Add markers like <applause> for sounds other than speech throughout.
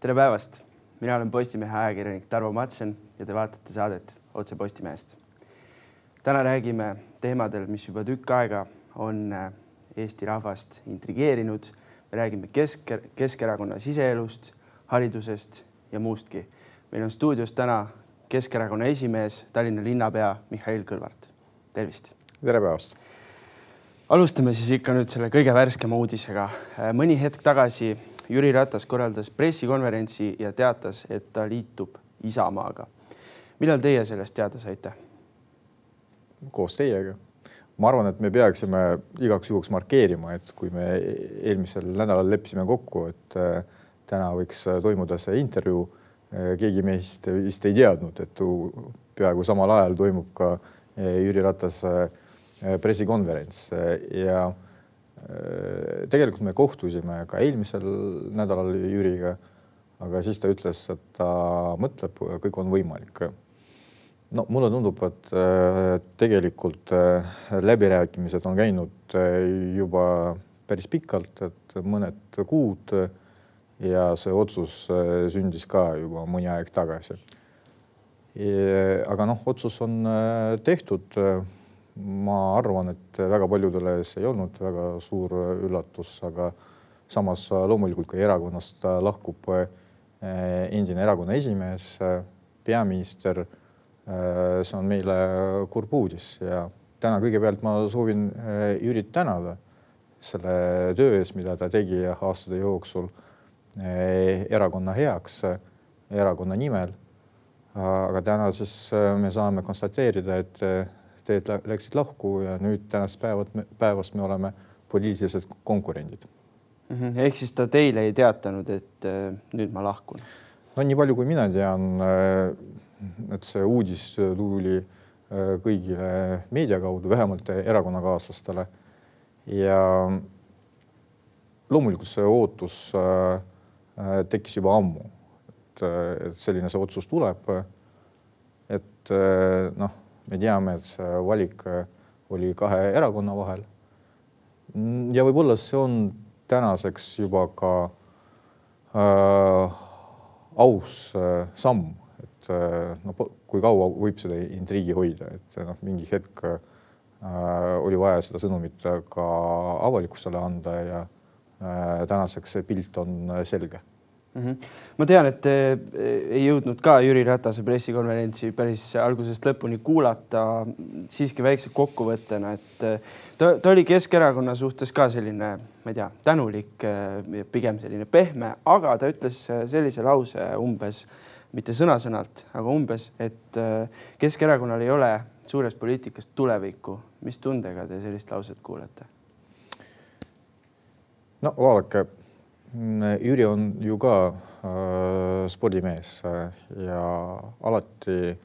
tere päevast, mina olen Postimehe ajakirjanik Tarvo Matsen ja te vaatate saadet Otse Postimehest. täna räägime teemadel, mis juba tükk aega on äh, Eesti rahvast intrigeerinud. me räägime Kesk, Keskerakonna siseelust, haridusest ja muustki. meil on stuudios täna Keskerakonna esimees, Tallinna linnapea Mihhail Kõlvart. tervist. tere päevast. alustame siis ikka nüüd selle kõige värskema uudisega. mõni hetk tagasi Jüri Ratas korraldas pressikonverentsi ja teatas, et ta liitub Isamaaga. millal teie sellest teada saite? koos teiega. ma arvan, et me peaksime igaks juhuks markeerima, et kui me eelmisel nädalal leppisime kokku, et äh, täna võiks toimuda see intervjuu, äh, keegi meist vist ei teadnud, et peaaegu samal ajal toimub ka äh, Jüri Ratase pressikonverents ja tegelikult me kohtusime ka eelmisel nädalal Jüriga, aga siis ta ütles, et ta mõtleb, kõik on võimalik. no mulle tundub, et tegelikult läbirääkimised on käinud juba päris pikalt, et mõned kuud ja see otsus sündis ka juba mõni aeg tagasi. aga noh, otsus on tehtud ma arvan, et väga paljudele see ei olnud väga suur üllatus, aga samas loomulikult, kui erakonnast lahkub eh, endine erakonna esimees, peaminister, eh, see on meile kurb uudis ja täna kõigepealt ma soovin eh, Jürit tänada selle töö eest, mida ta tegi aastate jooksul erakonna heaks, erakonna nimel. aga täna siis me saame konstateerida, et teed läksid lahku ja nüüd tänast päevat, päevast me oleme poliitilised konkurendid mm. -hmm. ehk siis ta teile ei teatanud, et äh, nüüd ma lahkun? no nii palju, kui mina tean äh,, et see uudis tuli äh, kõigile meedia kaudu, vähemalt erakonnakaaslastele ja loomulikult see ootus äh, äh tekkis juba ammu, et, äh, et selline see otsus tuleb. et äh, noh me teame, et see valik äh, oli kahe erakonna vahel. ja võib-olla see on tänaseks juba ka äh, aus äh, samm, et äh, no kui kaua võib seda intriigi hoida, et noh, mingi hetk äh, oli vaja seda sõnumit ka avalikkusele anda ja äh, tänaseks see pilt on äh, selge mm. -hmm. ma tean, et te ei jõudnud ka Jüri Ratase pressikonverentsi päris algusest lõpuni kuulata. siiski väikse kokkuvõttena, et ta, ta oli Keskerakonna suhtes ka selline, ma ei tea, tänulik, pigem selline pehme, aga ta ütles sellise lause umbes, mitte sõna-sõnalt, aga umbes, et Keskerakonnal ei ole suures poliitikas tulevikku. mis tundega te sellist lauset kuulete? no vaadake Jüri on ju ka äh, spordimees äh, ja alati äh,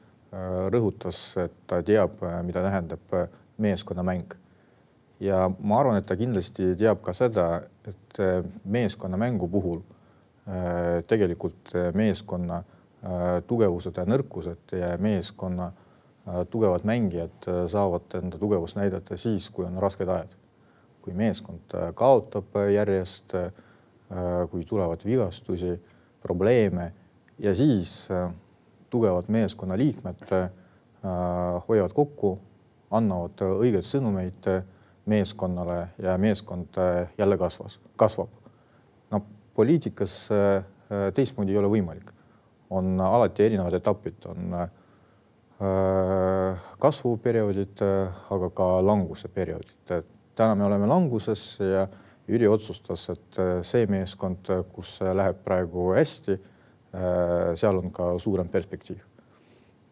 rõhutas, et ta teab, äh, mida tähendab äh, meeskonnamäng. ja ma arvan, et ta kindlasti teab ka seda, et meeskonnamängu puhul äh, tegelikult meeskonna tugevused ja nõrkused ja meeskonna tugevad mängijad saavad enda tugevust näidata siis, kui on rasked ajad. kui meeskond kaotab järjest kui tulevad vigastusi, probleeme ja siis äh, tugevad meeskonnaliikmed äh, hoiavad kokku, annavad õigeid sõnumeid meeskonnale ja meeskond jälle kasvas, kasvab. no poliitikas teistmoodi ei ole võimalik, on alati erinevad etapid, on kasvuperioodid, aga ka languse perioodid. täna me oleme languses ja Jüri otsustas, et äh, see meeskond, äh, kus läheb praegu hästi, äh, seal on ka suurem perspektiiv.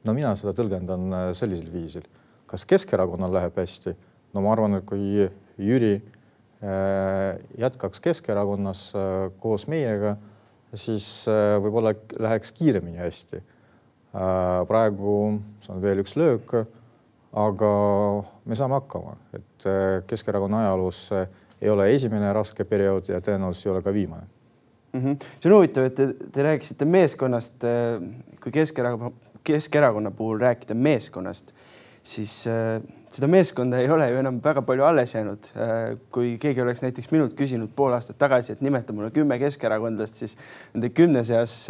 no mina seda tõlgendan sellisel viisil, kas Keskerakonnal läheb hästi? no ma arvan, et kui Jüri jätkaks Keskerakonnas koos meiega, siis võib-olla läheks kiiremini hästi. praegu see on veel üks löök, aga me saame hakkama, et Keskerakonna ajaloos ei ole esimene raske periood ja tõenäoliselt ei ole ka viimane mm. -hmm. see on huvitav, et te, te rääkisite meeskonnast, äh, kui Keskerakonna, Keskerakonna puhul rääkida meeskonnast, siis seda meeskonda ei ole ju enam väga palju alles jäänud. kui keegi oleks näiteks minult küsinud pool aastat tagasi, et nimeta mulle kümme keskerakondlast, siis nende kümne seas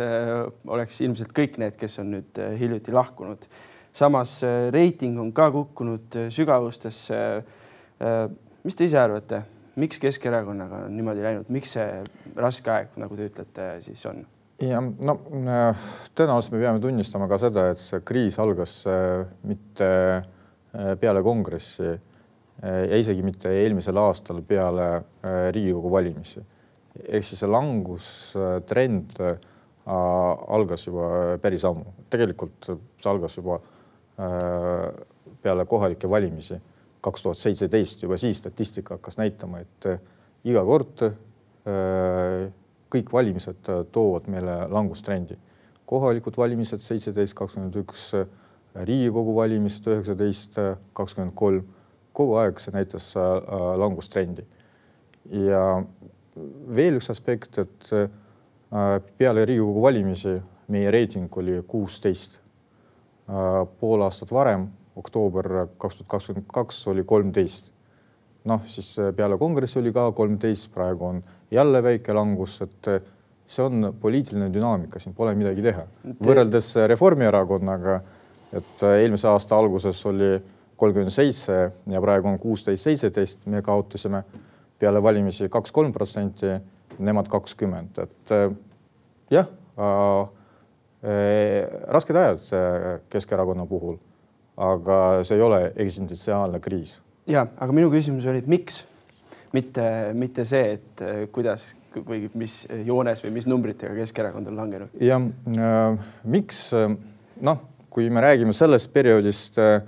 oleks ilmselt kõik need, kes on nüüd hiljuti lahkunud. samas reiting on ka kukkunud sügavustesse. mis te ise arvate? Miks Keskerakonnaga on niimoodi läinud, miks see raske aeg, nagu te ütlete, siis on? ja no äh, tõenäoliselt me peame tunnistama ka seda, et see kriis algas äh, mitte äh, peale kongressi ja isegi mitte eelmisel aastal peale Riigikogu valimisi. ehk siis see langustrend algas juba päris ammu, tegelikult see algas juba peale kohalikke valimisi kaks tuhat seitseteist juba siis statistika hakkas näitama, et äh, iga kord äh, kõik valimised äh, toovad meile langustrendi. kohalikud valimised seitseteist, kakskümmend üks, Riigikogu valimised üheksateist, kakskümmend kolm, kogu aeg see näitas langustrendi. ja veel üks aspekt, et peale Riigikogu valimisi meie reiting oli kuusteist. pool aastat varem oktoober kaks tuhat kakskümmend kaks oli kolmteist. noh, siis äh, peale kongressi oli ka kolmteist, praegu on jälle väike langus, et äh, see on poliitiline dünaamika, siin pole midagi teha. võrreldes äh, Reformierakonnaga, et eelmise aasta alguses oli kolmkümmend seitse ja praegu on kuusteist, seitseteist, me kaotasime peale valimisi kaks-kolm protsenti, nemad kakskümmend, et jah äh,, äh, rasked ajad Keskerakonna puhul aga see ei ole eksistentsiaalne kriis. ja, aga minu küsimus oli, et miks, mitte, mitte see, et äh, kuidas või mis joones või mis numbritega Keskerakond on langenud. ja äh, miks äh, noh, kui me räägime sellest perioodist äh,,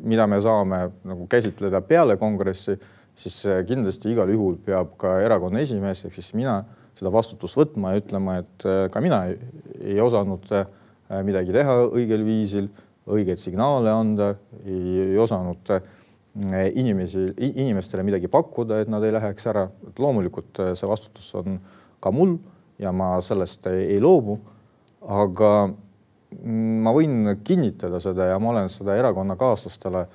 mida me saame nagu käsitleda peale kongressi, siis äh, kindlasti igal juhul peab ka erakonna esimees ehk siis mina seda vastutust võtma ja ütlema, et ka mina ei, osanud äh, Äh, midagi teha õigel viisil, õigeid signaale anda, ei osanud äh, inimesi, inimestele midagi pakkuda, et nad ei läheks ära. et loomulikult äh, see vastutus on ka mul ja ma sellest ei, ei loobu. aga mm, ma võin kinnitada seda ja ma olen seda erakonnakaaslastele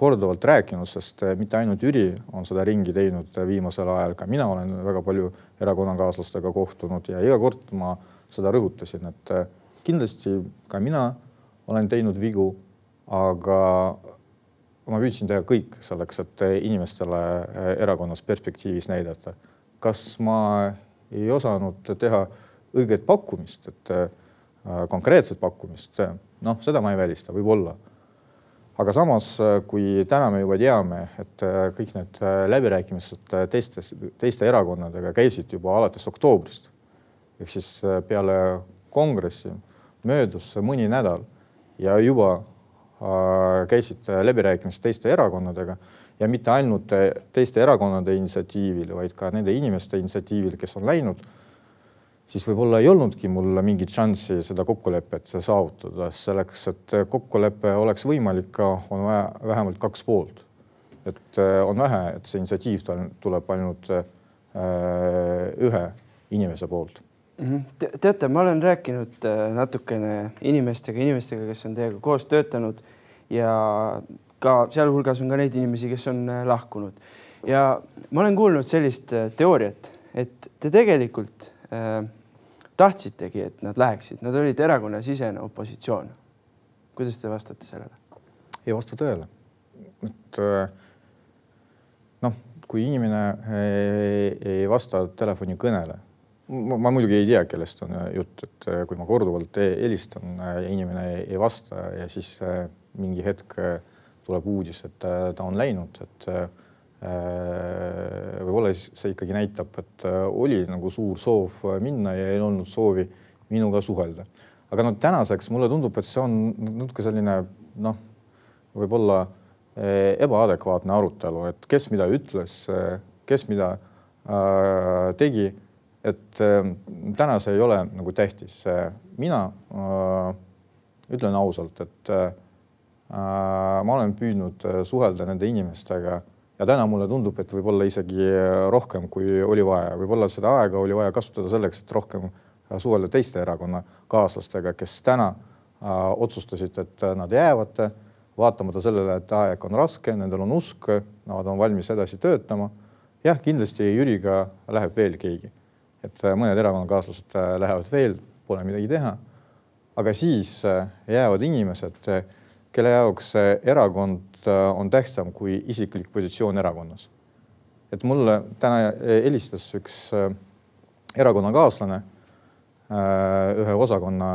korduvalt rääkinud, sest mitte ainult Jüri on seda ringi teinud viimasel ajal, ka mina olen väga palju erakonnakaaslastega kohtunud ja iga kord ma seda rõhutasin, et kindlasti ka mina olen teinud vigu, aga ma püüdsin teha kõik selleks, et inimestele eh, erakonnas perspektiivis näidata. kas ma ei osanud teha õiget pakkumist, et äh, konkreetset pakkumist, noh, seda ma ei välista, võib-olla. aga samas, kui täna me juba teame, et kõik need läbirääkimised teistes, teiste erakonnadega käisid juba alates oktoobrist ehk siis peale kongressi möödus mõni nädal ja juba äh, käisid läbirääkimised teiste erakonnadega ja mitte ainult teiste erakonnade initsiatiivil, vaid ka nende inimeste initsiatiivil, kes on läinud, siis võib-olla ei olnudki mul mingit šanssi seda kokkulepet saavutada, selleks et kokkulepe oleks võimalik, on vaja vähemalt kaks poolt. et äh, on vähe, et see initsiatiiv tuleb ainult äh, ühe inimese poolt. Te, teate, ma olen rääkinud äh, natukene inimestega, inimestega, kes on teiega koos töötanud ja ka sealhulgas on ka neid inimesi, kes on äh, lahkunud ja ma olen kuulnud sellist äh, teooriat, et te tegelikult äh, tahtsitegi, et nad läheksid, nad olid erakonnasisene opositsioon. kuidas te vastate sellele? ei vasta tõele. et noh, kui inimene ei, ei vasta telefonikõnele ma, muidugi ei tea, kellest on äh, jutt, et äh, kui ma korduvalt helistan äh, ja inimene ei, vasta ja siis mingi hetk tuleb uudis, et ta on läinud, et võib-olla see ikkagi näitab, et oli nagu suur soov minna ja ei olnud soovi minuga suhelda. aga noh, tänaseks mulle tundub, et see on natuke selline noh, võib-olla ebaadekvaatne arutelu, et kes mida ütles, kes mida tegi et äh, täna see ei ole nagu tähtis. mina äh, ütlen ausalt, et äh, ma olen püüdnud suhelda nende inimestega ja täna mulle tundub, et võib-olla isegi rohkem, kui oli vaja, võib-olla seda aega oli vaja kasutada selleks, et rohkem suhelda teiste erakonnakaaslastega, kes täna otsustasid, et nad jäävad, vaatamata sellele, et aeg on raske, nendel on usk, nad on valmis edasi töötama. jah, kindlasti Jüriga läheb veel keegi, et mõned erakonnakaaslased lähevad veel, pole midagi teha. aga siis jäävad inimesed, kelle jaoks erakond on tähtsam kui isiklik positsioon erakonnas. et mulle täna helistas üks erakonnakaaslane, ühe osakonna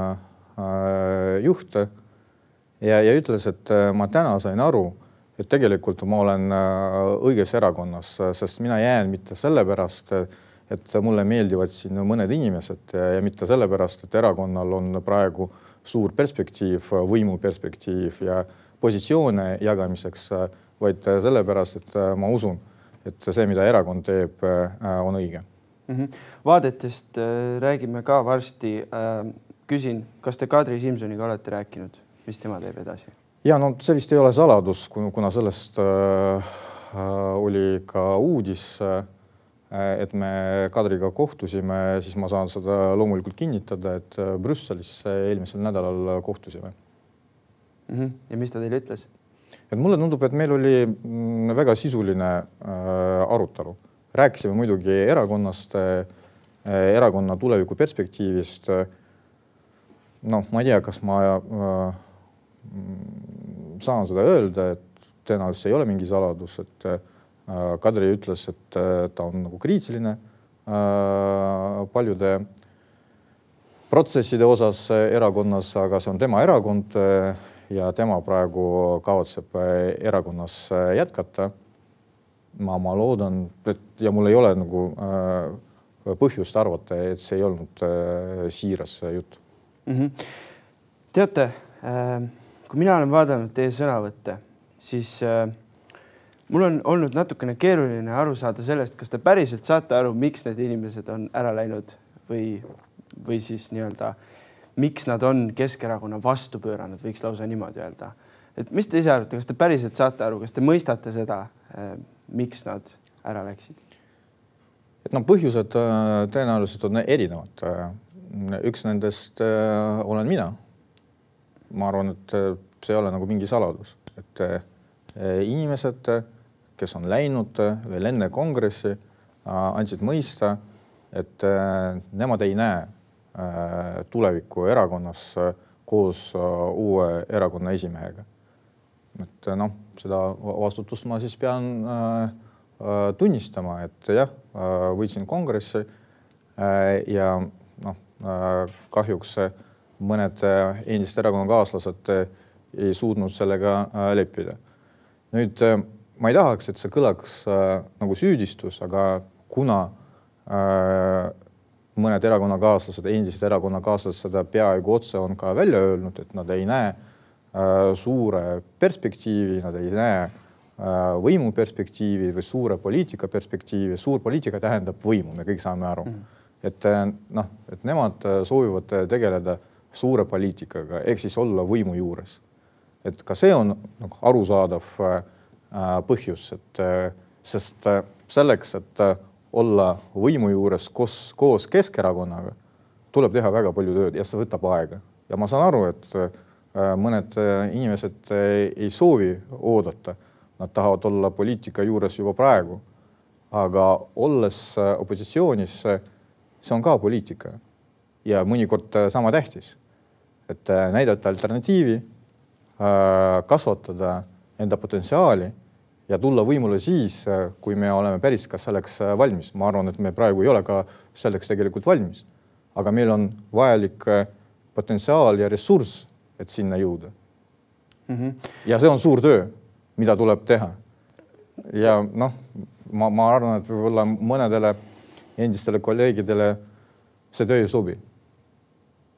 Äh, juht ja, ja ütles, et äh, ma täna sain aru, et tegelikult ma olen äh, õiges erakonnas, sest mina jään mitte sellepärast, et mulle meeldivad siin mõned inimesed ja mitte sellepärast, et erakonnal on praegu suur perspektiiv, võimuperspektiiv ja positsioone jagamiseks, vaid sellepärast, et ma usun, et see, mida erakond teeb, on õige mm. -hmm. vaadetest räägime ka varsti küsin, kas te Kadri Simsoniga olete rääkinud, mis tema teeb edasi? ja no see vist ei ole saladus, kuna sellest äh, oli ka uudis äh,, et me Kadriga kohtusime, siis ma saan seda loomulikult kinnitada, et äh, Brüsselis eelmisel nädalal kohtusime mm. -hmm. ja mis ta teile ütles? et mulle tundub, et meil oli mm, väga sisuline äh, arutelu, rääkisime muidugi erakonnast äh,, erakonna tuleviku perspektiivist äh, noh, ma ei tea, kas ma äh, saan seda öelda, et tõenäoliselt see ei ole mingi saladus, et äh, Kadri ütles, et äh, ta on nagu kriitiline äh, paljude protsesside osas erakonnas, aga see on tema erakond äh, ja tema praegu kavatseb äh, erakonnas äh, jätkata. ma, ma loodan, et ja mul ei ole nagu äh, põhjust arvata, et see ei olnud äh, siiras jutt mm. -hmm. teate, kui mina olen vaadanud teie sõnavõtte, siis äh, mul on olnud natukene keeruline aru saada sellest, kas te päriselt saate aru, miks need inimesed on ära läinud või, või siis nii-öelda, miks nad on Keskerakonna vastu pööranud, võiks lausa niimoodi öelda. et mis te ise arvate, kas te päriselt saate aru, kas te mõistate seda, äh, miks nad ära läksid? et noh, põhjused äh, tõenäoliselt on erinevad üks nendest äh, olen mina. ma arvan, et äh, see ei ole nagu mingi saladus, et äh, inimesed, kes on läinud veel enne kongressi, andsid mõista, et nemad ei näe tulevikku erakonnas koos uue erakonna esimehega. et noh, seda vastutust ma siis pean tunnistama, et jah, võitsin kongressi ja noh, Äh, kahjuks mõned äh, endised erakonnakaaslased äh, ei suutnud sellega leppida. nüüd ma ei tahaks, et see kõlaks nagu süüdistus, aga kuna mõned erakonnakaaslased, endised erakonnakaaslased seda peaaegu otse on ka välja öelnud, et nad ei näe suure perspektiivi, nad ei näe võimu perspektiivi või suure poliitika perspektiivi. suur poliitika tähendab võimu, me kõik saame aru mm. -hmm et eh, noh, et nemad eh, soovivad tegeleda suure poliitikaga ehk siis olla võimu juures. et ka see on nagu arusaadav põhjus, et sest selleks, et olla võimu juures koos, koos Keskerakonnaga, tuleb teha väga palju tööd ja see võtab aega ja ma saan aru, et mõned inimesed ei soovi oodata, nad tahavad olla poliitika juures juba praegu. aga olles opositsioonis see on ka poliitika ja mõnikord äh, sama tähtis. et äh, näidata alternatiivi, äh, kasvatada enda potentsiaali ja tulla võimule siis, kui me oleme päris ka selleks valmis. ma arvan, et me praegu ei ole ka selleks tegelikult valmis. aga meil on vajalik potentsiaal ja ressurss, et sinna jõuda mm. -hmm. ja see on suur töö, mida tuleb teha. ja noh, ma, ma arvan, et võib-olla mõnedele endistele kolleegidele see töö ei sobi.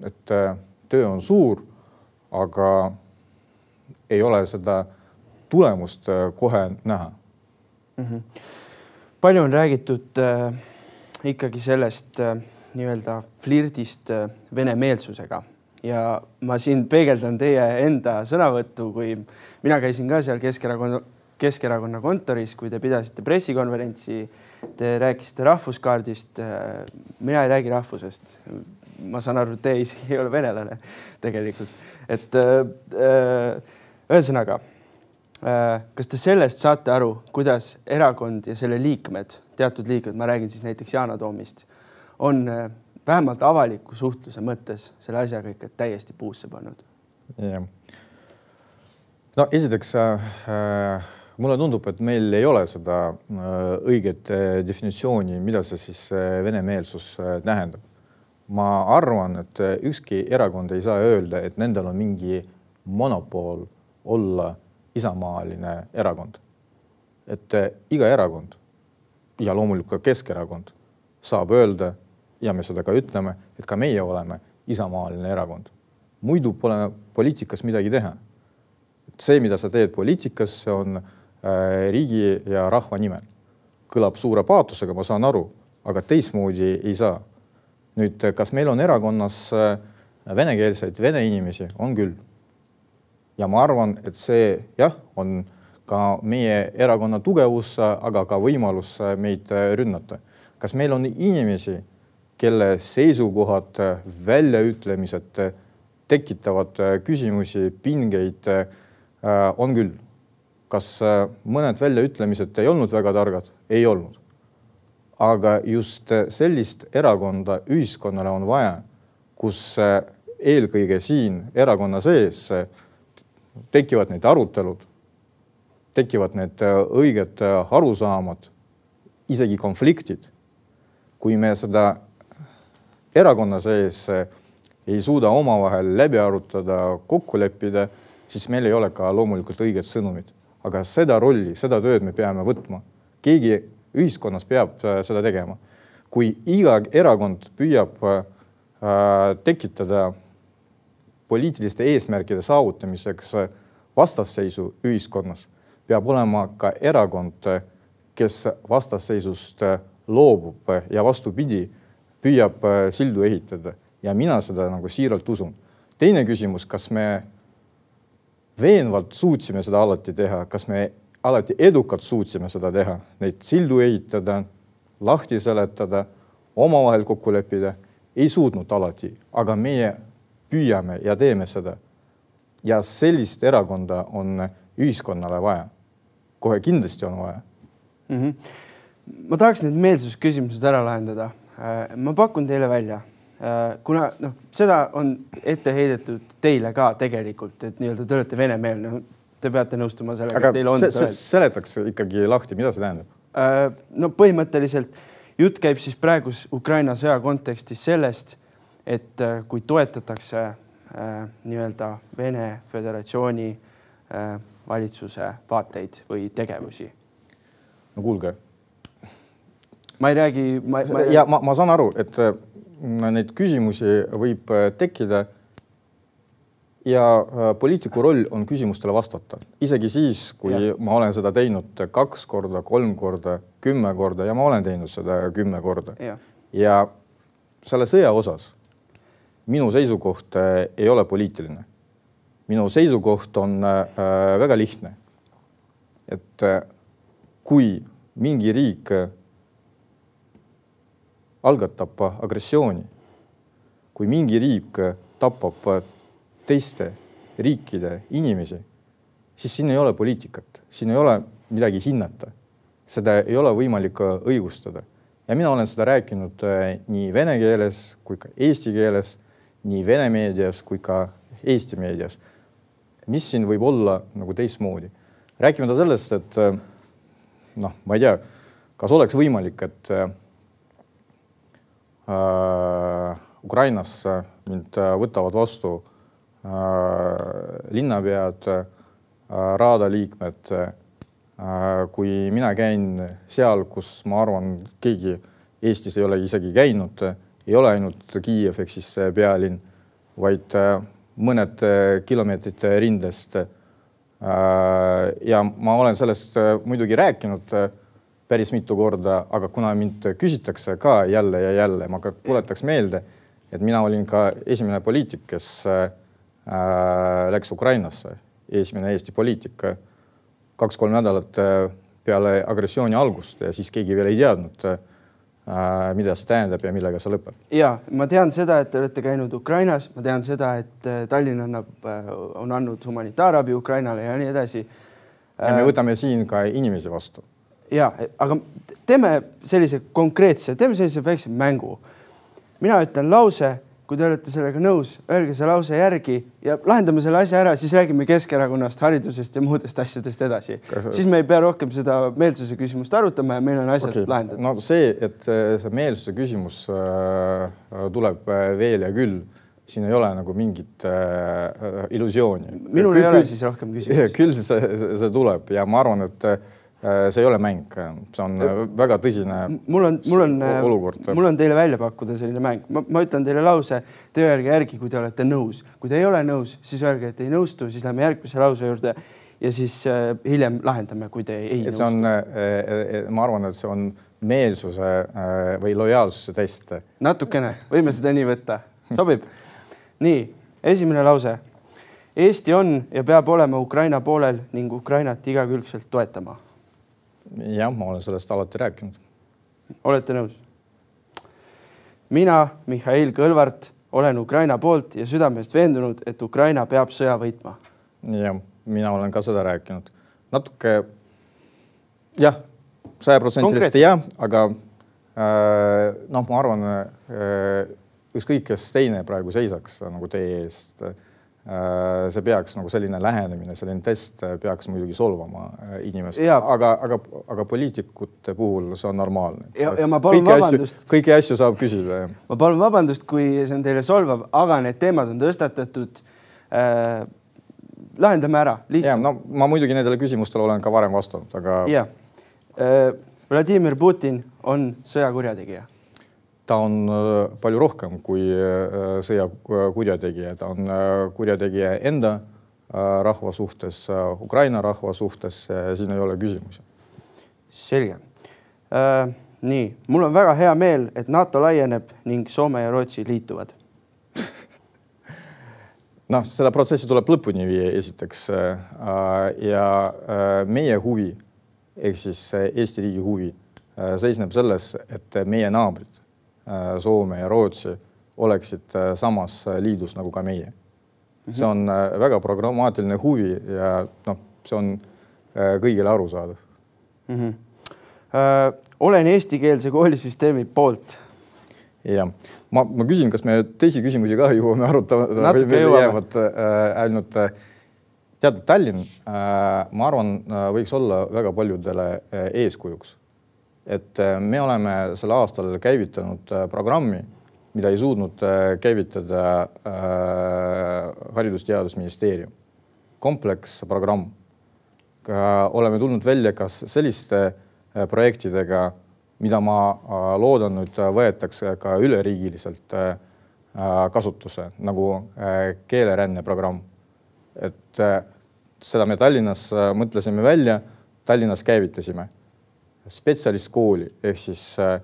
et äh, töö on suur, aga ei ole seda tulemust äh, kohe näha mm. -hmm. palju on räägitud äh, ikkagi sellest äh, nii-öelda flirdist äh, venemeelsusega ja ma siin peegeldan teie enda sõnavõttu, kui mina käisin ka seal Keskerakonna, Keskerakonna kontoris, kui te pidasite pressikonverentsi Te rääkisite rahvuskaardist. mina ei räägi rahvusest. ma saan aru, te isegi ei ole venelane tegelikult, et ühesõnaga kas te sellest saate aru, kuidas erakond ja selle liikmed, teatud liikmed, ma räägin siis näiteks Yana Toomist, on vähemalt avaliku suhtluse mõttes selle asjaga ikka täiesti puusse pannud? jah. no esiteks äh, mulle tundub, et meil ei ole seda äh, õiget äh, definitsiooni, mida see siis äh, venemeelsus tähendab. ma arvan, et ükski erakond ei saa öelda, et nendel on mingi monopol olla isamaaline erakond. et iga erakond ja loomulikult ka Keskerakond saab öelda ja me seda ka ütleme, et ka meie oleme isamaaline erakond. muidu pole poliitikas midagi teha. see, mida sa teed poliitikas, on äh, riigi ja rahva nimel. kõlab suure paatosega, ma saan aru, aga teistmoodi ei saa. nüüd, kas meil on erakonnas äh, venekeelseid vene inimesi, on küll. Ja ma arvan, et see jah, on ka meie erakonna tugevus, aga ka võimalus meid rünnata. kas meil on inimesi, kelle seisukohad, väljaütlemised tekitavad küsimusi, pingeid, on küll kas mõned väljaütlemised ei olnud väga targad? ei olnud. aga just sellist erakonda ühiskonnale on vaja, kus eelkõige siin erakonna sees tekivad need arutelud, tekivad need õiged arusaamad, isegi konfliktid. kui me seda erakonna sees ei suuda omavahel läbi arutada, kokku leppida, siis meil ei ole ka loomulikult õiged sõnumid aga seda rolli, seda tööd me peame võtma. keegi ühiskonnas peab äh, seda tegema. kui iga erakond püüab äh, tekitada poliitiliste eesmärkide saavutamiseks vastasseisu ühiskonnas, peab olema ka erakond, kes vastasseisust loobub ja vastupidi, püüab sildu ehitada ja mina seda nagu siiralt usun. teine küsimus, kas me veenvalt suutsime seda alati teha, kas me alati edukalt suutsime seda teha, neid sildu ehitada, lahti seletada, omavahel kokku leppida, ei suutnud alati, aga meie püüame ja teeme seda. ja sellist erakonda on ühiskonnale vaja. kohe kindlasti on vaja mm. -hmm. ma tahaks need meelsusküsimused ära lahendada. Äh, ma pakun teile välja Äh, kuna noh, seda on ette heidetud teile ka tegelikult, et nii-öelda te olete venemeelne, te peate nõustuma sellega. aga teil on se seletaks ikkagi lahti, mida see tähendab? Äh, no põhimõtteliselt jutt käib siis praegus Ukraina sõja kontekstis sellest, et äh, kui toetatakse nii-öelda Vene Föderatsiooni valitsuse vaateid või tegevusi. no kuulge. ma ei räägi. ja ma, ma saan aru, et neid küsimusi võib äh, tekkida. ja äh, poliitiku roll on küsimustele vastata, isegi siis, kui ja. ma olen seda teinud kaks korda, kolm korda, kümme korda ja ma olen teinud seda kümme korda. ja selle sõja osas minu seisukoht äh, ei ole poliitiline. minu seisukoht on väga lihtne. et kui mingi riik algatab agressiooni, kui mingi riik tapab teiste riikide inimesi, siis siin ei ole poliitikat, siin ei ole midagi hinnata. seda ei ole võimalik õigustada ja mina olen seda rääkinud äh, nii vene keeles kui ka eesti keeles, nii vene meedias kui ka Eesti meedias. mis siin võib olla nagu teistmoodi, rääkimata sellest, et äh, noh, ma ei tea, kas oleks võimalik, et äh, Äh, Ukrainas mind äh, võtavad vastu äh, linnapead, Raada liikmed. kui mina käin seal, kus ma arvan, keegi Eestis ei ole isegi käinud, ei ole ainult Kiiev ehk siis pealinn, vaid mõned kilomeetrid rindest. ja ma olen sellest muidugi rääkinud päris mitu korda, aga kuna mind küsitakse ka jälle ja jälle, ma ka tuletaks meelde, et mina olin ka esimene poliitik, kes äh, läks Ukrainasse, esimene Eesti poliitik kaks-kolm nädalat äh, peale agressiooni algust ja siis keegi veel ei teadnud äh,, mida see tähendab ja millega see lõpeb? ja ma tean seda, et te olete käinud Ukrainas, ma tean seda, et Tallinn annab, on andnud humanitaarabi Ukrainale ja nii edasi. ja me võtame siin ka inimesi vastu. ja, aga teeme sellise konkreetse, teeme sellise väikse mängu. mina ütlen lause kui te olete sellega nõus, öelge see lause järgi ja lahendame selle asja ära, siis räägime Keskerakonnast, haridusest ja muudest asjadest edasi. siis me ei pea rohkem seda meelsuse küsimust arutama ja meil on asjad okay. lahendatud. no see, et äh, see meelsuse küsimus äh, tuleb äh, veel ja küll, siin ei ole nagu mingit illusiooni. minul küll, ei ole <laughs> siis rohkem küsimusi. küll see, see tuleb ja ma arvan, et see ei ole mäng, see on äh, väga tõsine mul on, mul on äh, mul on teile välja pakkuda selline mäng, ma ütlen teile lause, te öelge järgi, kui te olete nõus, kui te ei ole nõus, siis öelge, et ei nõustu, siis lähme järgmise lause juurde ja siis äh, hiljem lahendame, kui te ei nõustu. see on äh,, ma arvan, et see on meelsuse äh, või lojaalsuse test. natukene, võime seda nii võtta, sobib? nii, esimene lause. Eesti on ja peab olema Ukraina poolel ning Ukrainat igakülgselt toetama jah, ma olen sellest alati rääkinud. olete nõus? mina, Mihhail Kõlvart, olen Ukraina poolt ja südamest veendunud, et Ukraina peab sõja võitma. jah, mina olen ka seda rääkinud. natuke jah, sajaprotsendiliselt jah, aga äh, noh, ma arvan äh,, ükskõik, kes teine praegu seisaks nagu teie eest äh, see peaks nagu selline lähenemine, selline test peaks muidugi solvama äh, inimest, aga, aga, aga poliitikute puhul see on normaalne. ja, ja ma palun kõiki vabandust. kõiki asju saab küsida. ma palun vabandust, kui see on teile solvav, aga need teemad on tõstatatud äh,. lahendame ära, lihtsalt. no ma muidugi nendele küsimustele olen ka varem vastanud, aga. ja äh,, Vladimir Putin on sõjakurjategija ta on äh, palju rohkem kui äh, sõjakurjategija, ta on äh, kurjategija enda rahva suhtes, Ukraina rahva suhtes, siin ei ole küsimusi. selge äh,. nii, mul on väga hea meel, et NATO laieneb ning Soome ja Rootsi liituvad <laughs> noh, seda protsessi tuleb lõpuni viia esiteks ja meie huvi ehk siis Eesti riigi huvi seisneb selles, et meie naabrid Äh, Soome ja Rootsi oleksid äh, samas äh, liidus nagu ka meie. see on väga programmaatiline huvi ja noh, see on kõigile arusaadav mm. -hmm. Äh, olen eestikeelse koolisüsteemi poolt. jah, ma, ma küsin, kas me teisi küsimusi ka jõuame arutada või meil jäävad äh, ainult äh, teate, Tallinn äh,, ma arvan äh,, võiks olla väga paljudele äh, eeskujuks et äh, me oleme sel aastal käivitanud äh, programmi, mida ei suutnud äh, käivitada Haridus-Teadusministeerium, kompleksprogramm. oleme tulnud välja kas selliste projektidega, mida ma loodan nüüd võetakse ka üleriigiliselt kasutuse nagu keeleränneprogramm. et seda me Tallinnas mõtlesime välja, Tallinnas käivitasime spetsialistkooli ehk siis äh,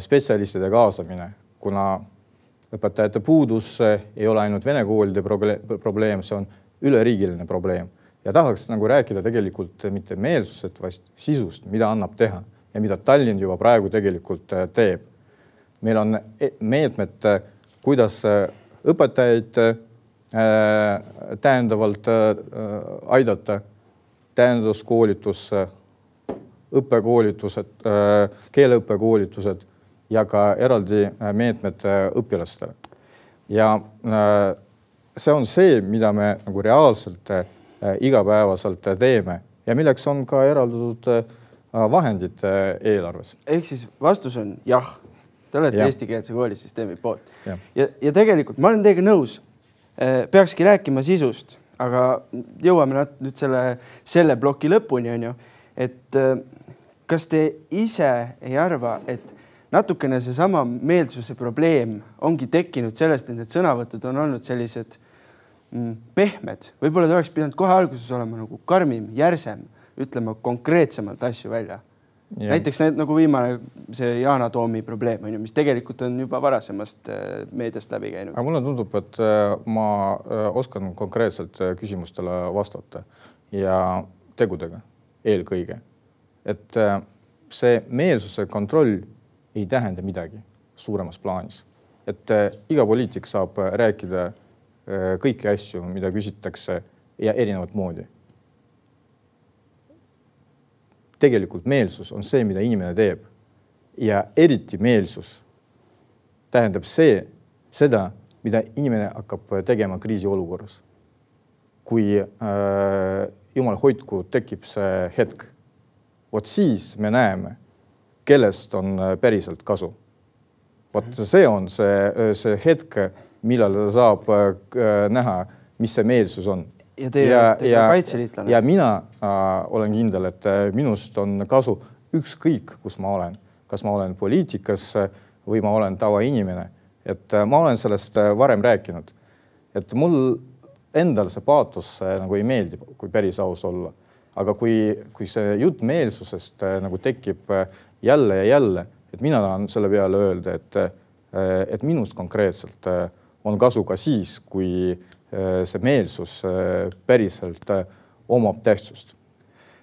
spetsialistide kaasamine, kuna õpetajate puudus äh, ei ole ainult vene koolide probleem, see on üleriigiline probleem ja tahaks nagu rääkida tegelikult mitte meelsusest, vaid sisust, mida annab teha ja mida Tallinn juba praegu tegelikult äh, teeb. meil on e-, meetmed, kuidas õpetajaid täiendavalt aidata, täienduskoolitus õppekoolitused, äh, keeleõppekoolitused ja ka eraldi äh, meetmed äh, õpilastele. ja see on see, mida me nagu reaalselt igapäevaselt teeme ja milleks on ka eraldatud vahendid eelarves. ehk siis vastus on jah, te olete ja. eestikeelse koolisüsteemi poolt ja, ja, ja tegelikult ma olen teiega nõus. peakski rääkima sisust, aga jõuame nüüd selle, selle ploki lõpuni, on ju, et kas te ise ei arva, et natukene seesama meelsuse probleem ongi tekkinud sellest, et need sõnavõtud on olnud sellised mm, pehmed, võib-olla te oleks pidanud kohe alguses olema nagu karmim, järsem, ütlema konkreetsemalt asju välja. näiteks need, nagu viimane see Yana Toomi probleem on ju, mis tegelikult on juba varasemast äh, meediast läbi käinud. aga mulle tundub, et äh, ma äh, oskan konkreetselt küsimustele vastata ja tegudega eelkõige et äh, see meelsuse kontroll ei tähenda midagi suuremas plaanis. et äh, iga poliitik saab äh, rääkida kõiki asju, mida küsitakse ja erinevat moodi. tegelikult meelsus on see, mida inimene teeb ja eriti meelsus tähendab see, seda, mida inimene hakkab tegema kriisiolukorras. kui äh, jumal hoidku, tekib see hetk, vot siis me näeme, kellest on päriselt kasu. Vot see on see, see hetk, millal ta saab äh, näha, mis see meelsus on. ja teie olete ka kaitseliitlane. ja mina äh, olen kindel, et äh, minust on kasu ükskõik, kus ma olen, kas ma olen poliitikas või ma olen tavainimene, et äh, ma olen sellest äh, varem rääkinud, et mul endal see paatos äh, nagu ei meeldi, kui päris aus olla, aga kui, kui see jutt meelsusest äh, nagu tekib äh, jälle ja jälle et mina tahan selle peale öelda, et, et minust konkreetselt on kasu ka siis, kui see meelsus päriselt omab tähtsust.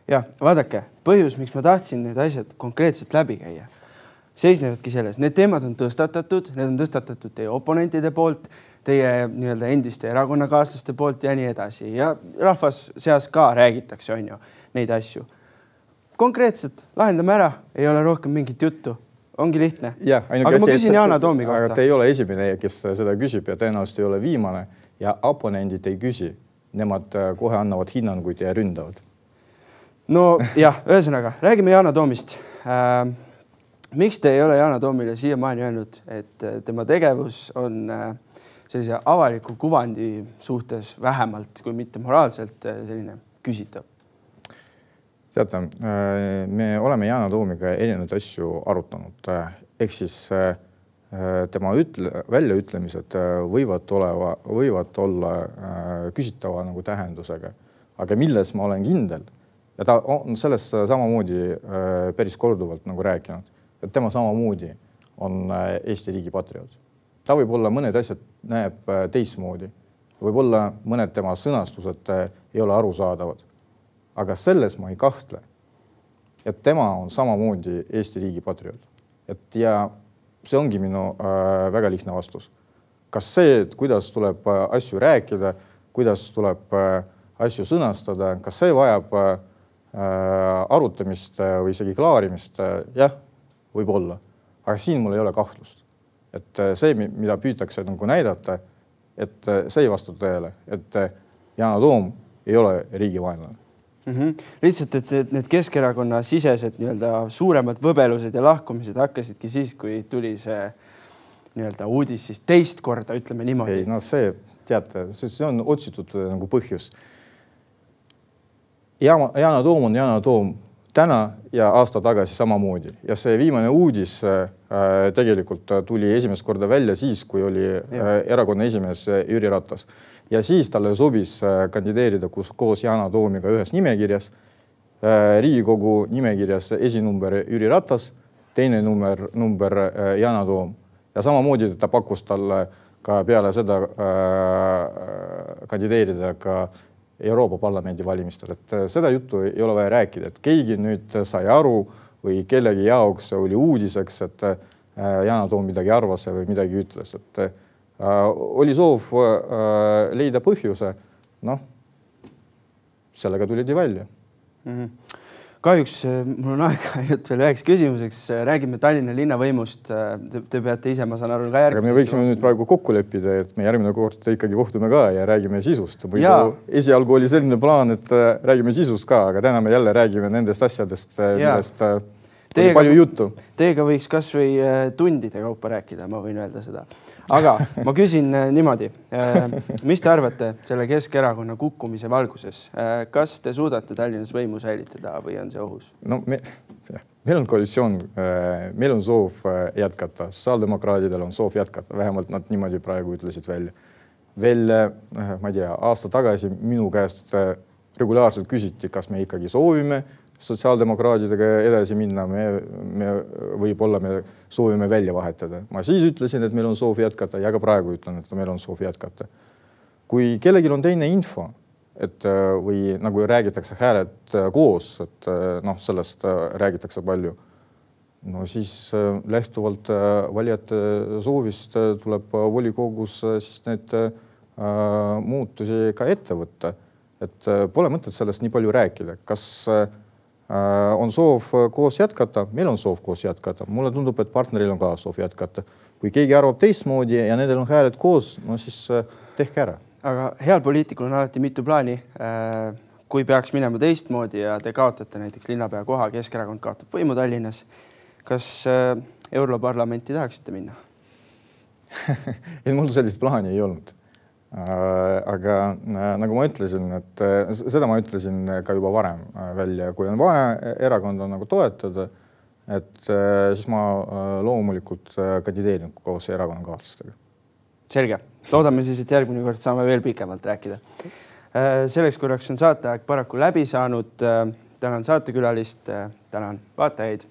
jah, vaadake, põhjus, miks ma tahtsin need asjad konkreetselt läbi käia, seisnevadki selles, need teemad on tõstatatud, need on tõstatatud teie oponentide poolt, teie nii-öelda endiste erakonnakaaslaste poolt ja nii edasi ja rahvas seas ka räägitakse, on ju, neid asju. konkreetselt lahendame ära, ei ole rohkem mingit juttu ongi lihtne. aga ma küsin Yana Toomi kohta. aga te ei ole esimene, kes seda küsib ja tõenäoliselt ei ole viimane ja oponendid ei küsi. Nemad äh, kohe annavad hinnanguid ja ründavad. no jah, ühesõnaga räägime Yana Toomist äh,. miks te ei ole Yana Toomile siiamaani öelnud, et äh, tema tegevus on äh, sellise avaliku kuvandi suhtes vähemalt, kui mitte moraalselt äh, selline küsitav? teate, äh, me oleme Yana Toomiga erinevaid asju arutanud, ehk siis tema ütle, väljaütlemised võivad oleva, võivad olla küsitava nagu tähendusega, aga milles ma olen kindel ja ta on sellest samamoodi päris korduvalt nagu rääkinud, et tema samamoodi on Eesti riigi patrioot. Ta võib-olla mõned asjad näeb teistmoodi, võib-olla mõned tema sõnastused ei ole arusaadavad aga selles ma ei kahtle. et tema on samamoodi Eesti riigi patrioot. et ja see ongi minu äh, väga lihtne vastus. kas see, et kuidas tuleb äh, asju rääkida, kuidas tuleb äh, asju sõnastada, kas see vajab äh, arutamist äh, või isegi klaarimist äh,, jah, võib-olla, aga siin mul ei ole kahtlust, et äh, see, mida püütakse nagu näidata, et äh, see ei vasta tõele, et äh, Yana Toom ei ole riigivaenlane mm. -hmm. lihtsalt, et see, need Keskerakonna sisesed nii-öelda suuremad võbelused ja lahkumised hakkasidki siis, kui tuli see nii-öelda uudis siis teist korda, ütleme niimoodi. ei no see, teate, see on otsitud nagu põhjus. Yana, Yana Toom on Yana Toom täna ja aasta tagasi samamoodi ja see viimane uudis äh, tegelikult tuli esimest korda välja siis, kui oli äh, erakonna esimees äh, Jüri Ratas. Ja siis talle sobis äh, kandideerida kus, koos Yana Toomiga ühes nimekirjas. Äh, riigikogu nimekirjas esinumber Jüri Ratas, teine number, number äh, Yana Toom. Ja samamoodi ta pakkus talle ka peale seda äh, kandideerida ka Euroopa Parlamendi valimistel, et seda juttu ei ole vaja rääkida, et keegi nüüd sai aru või kellegi jaoks oli uudiseks, et Yana Toom midagi arvas või midagi ütles, et Äh, oli soov äh, leida põhjuse, noh, sellega tulidi välja mm. -hmm kahjuks äh, mul on <laughs> aega ainult veel üheks küsimuseks, räägime Tallinna linnavõimust. Te, te peate ise, ma saan aru, ka järgmine. me võiksime nüüd praegu kokku leppida, et me järgmine kord ikkagi kohtume ka ja räägime sisust. esialgu oli selline plaan, et räägime sisust ka, aga täna me jälle räägime nendest asjadest, millest Teiega, palju juttu. Teiega võiks kasvõi äh, tundide kaupa rääkida, ma võin öelda seda. aga ma küsin äh, niimoodi. Äh, mis te arvate selle Keskerakonna kukkumise valguses, kas te suudate Tallinnas võimu säilitada või on see ohus? no me, meil on koalitsioon, meil on soov jätkata, sotsiaaldemokraadidel on soov jätkata, vähemalt nad niimoodi praegu ütlesid välja. veel, ma ei tea, aasta tagasi minu käest regulaarselt küsiti, kas me ikkagi soovime sotsiaaldemokraadidega edasi minna, me, me võib-olla me soovime välja vahetada. ma siis ütlesin, et meil on soov jätkata ja ka praegu ütlen, et meil on soov jätkata. kui kellelgi on teine info, et või nagu räägitakse hääled koos, et noh, sellest räägitakse palju. no siis lähtuvalt valijate soovist tuleb volikogus siis need muutusi ka ette võtta. et pole mõtet sellest nii palju rääkida, kas on soov koos jätkata, meil on soov koos jätkata, mulle tundub, et partneril on ka soov jätkata. kui keegi arvab teistmoodi ja nendel on hääled koos, no siis tehke ära. aga heal poliitikul on alati mitu plaani kui peaks minema teistmoodi ja te kaotate näiteks linnapea koha, Keskerakond kaotab võimu Tallinnas, kas äh, Europarlamenti tahaksite minna <laughs> ei, mul sellist plaani ei olnud. Äh, aga äh, nagu ma ütlesin, et seda ma ütlesin ka juba varem välja, kui on vaja erakonda nagu toetada, et siis ma loomulikult kandideerin koos erakonnakaaslastega. selge, loodame siis, et järgmine kord saame veel pikemalt rääkida Äh, selleks korraks on saateaeg paraku läbi saanud. Äh, tänan saatekülalist, äh, tänan vaatajaid.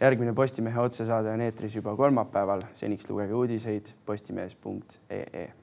järgmine Postimehe otsesaade on eetris juba kolmapäeval. seniks lugege uudiseid postimees.ee